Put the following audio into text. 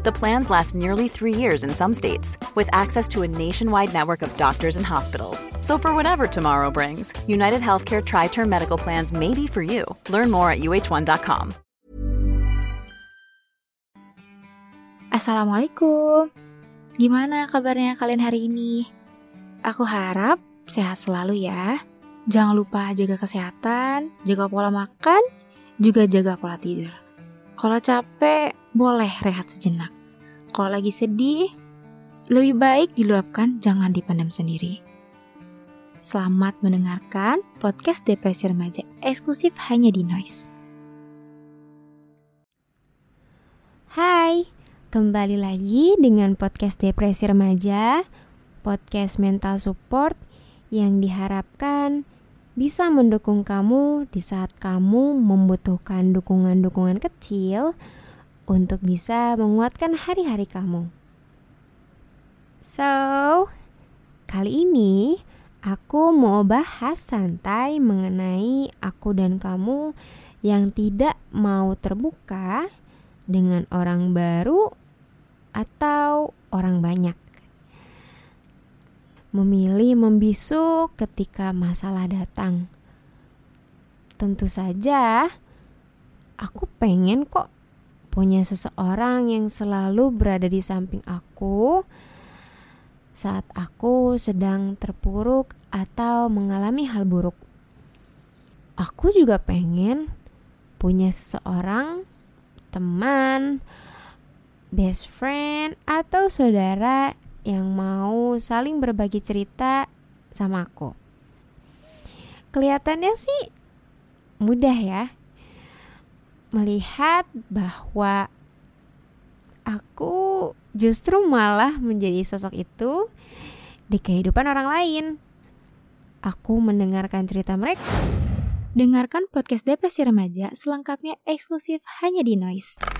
The plans last nearly three years in some states, with access to a nationwide network of doctors and hospitals. So, for whatever tomorrow brings, United Healthcare Tri Term Medical Plans may be for you. Learn more at uh1.com. Assalamualaikum. Gimana kabarnya kalian hari ini? Aku harap sehat selalu ya. Jangan lupa jaga kesehatan, jaga pola makan, juga jaga pola tidur. Kalau capek, boleh rehat sejenak. Kalau lagi sedih, lebih baik diluapkan, jangan dipendam sendiri. Selamat mendengarkan podcast Depresi Remaja eksklusif hanya di Noise. Hai, kembali lagi dengan podcast Depresi Remaja, podcast mental support yang diharapkan bisa mendukung kamu di saat kamu membutuhkan dukungan-dukungan kecil untuk bisa menguatkan hari-hari kamu. So, kali ini aku mau bahas santai mengenai aku dan kamu yang tidak mau terbuka dengan orang baru atau orang banyak memilih membisu ketika masalah datang. Tentu saja, aku pengen kok punya seseorang yang selalu berada di samping aku saat aku sedang terpuruk atau mengalami hal buruk. Aku juga pengen punya seseorang, teman, best friend, atau saudara yang mau saling berbagi cerita sama aku. Kelihatannya sih mudah ya. Melihat bahwa aku justru malah menjadi sosok itu di kehidupan orang lain. Aku mendengarkan cerita mereka. Dengarkan podcast Depresi Remaja selengkapnya eksklusif hanya di Noise.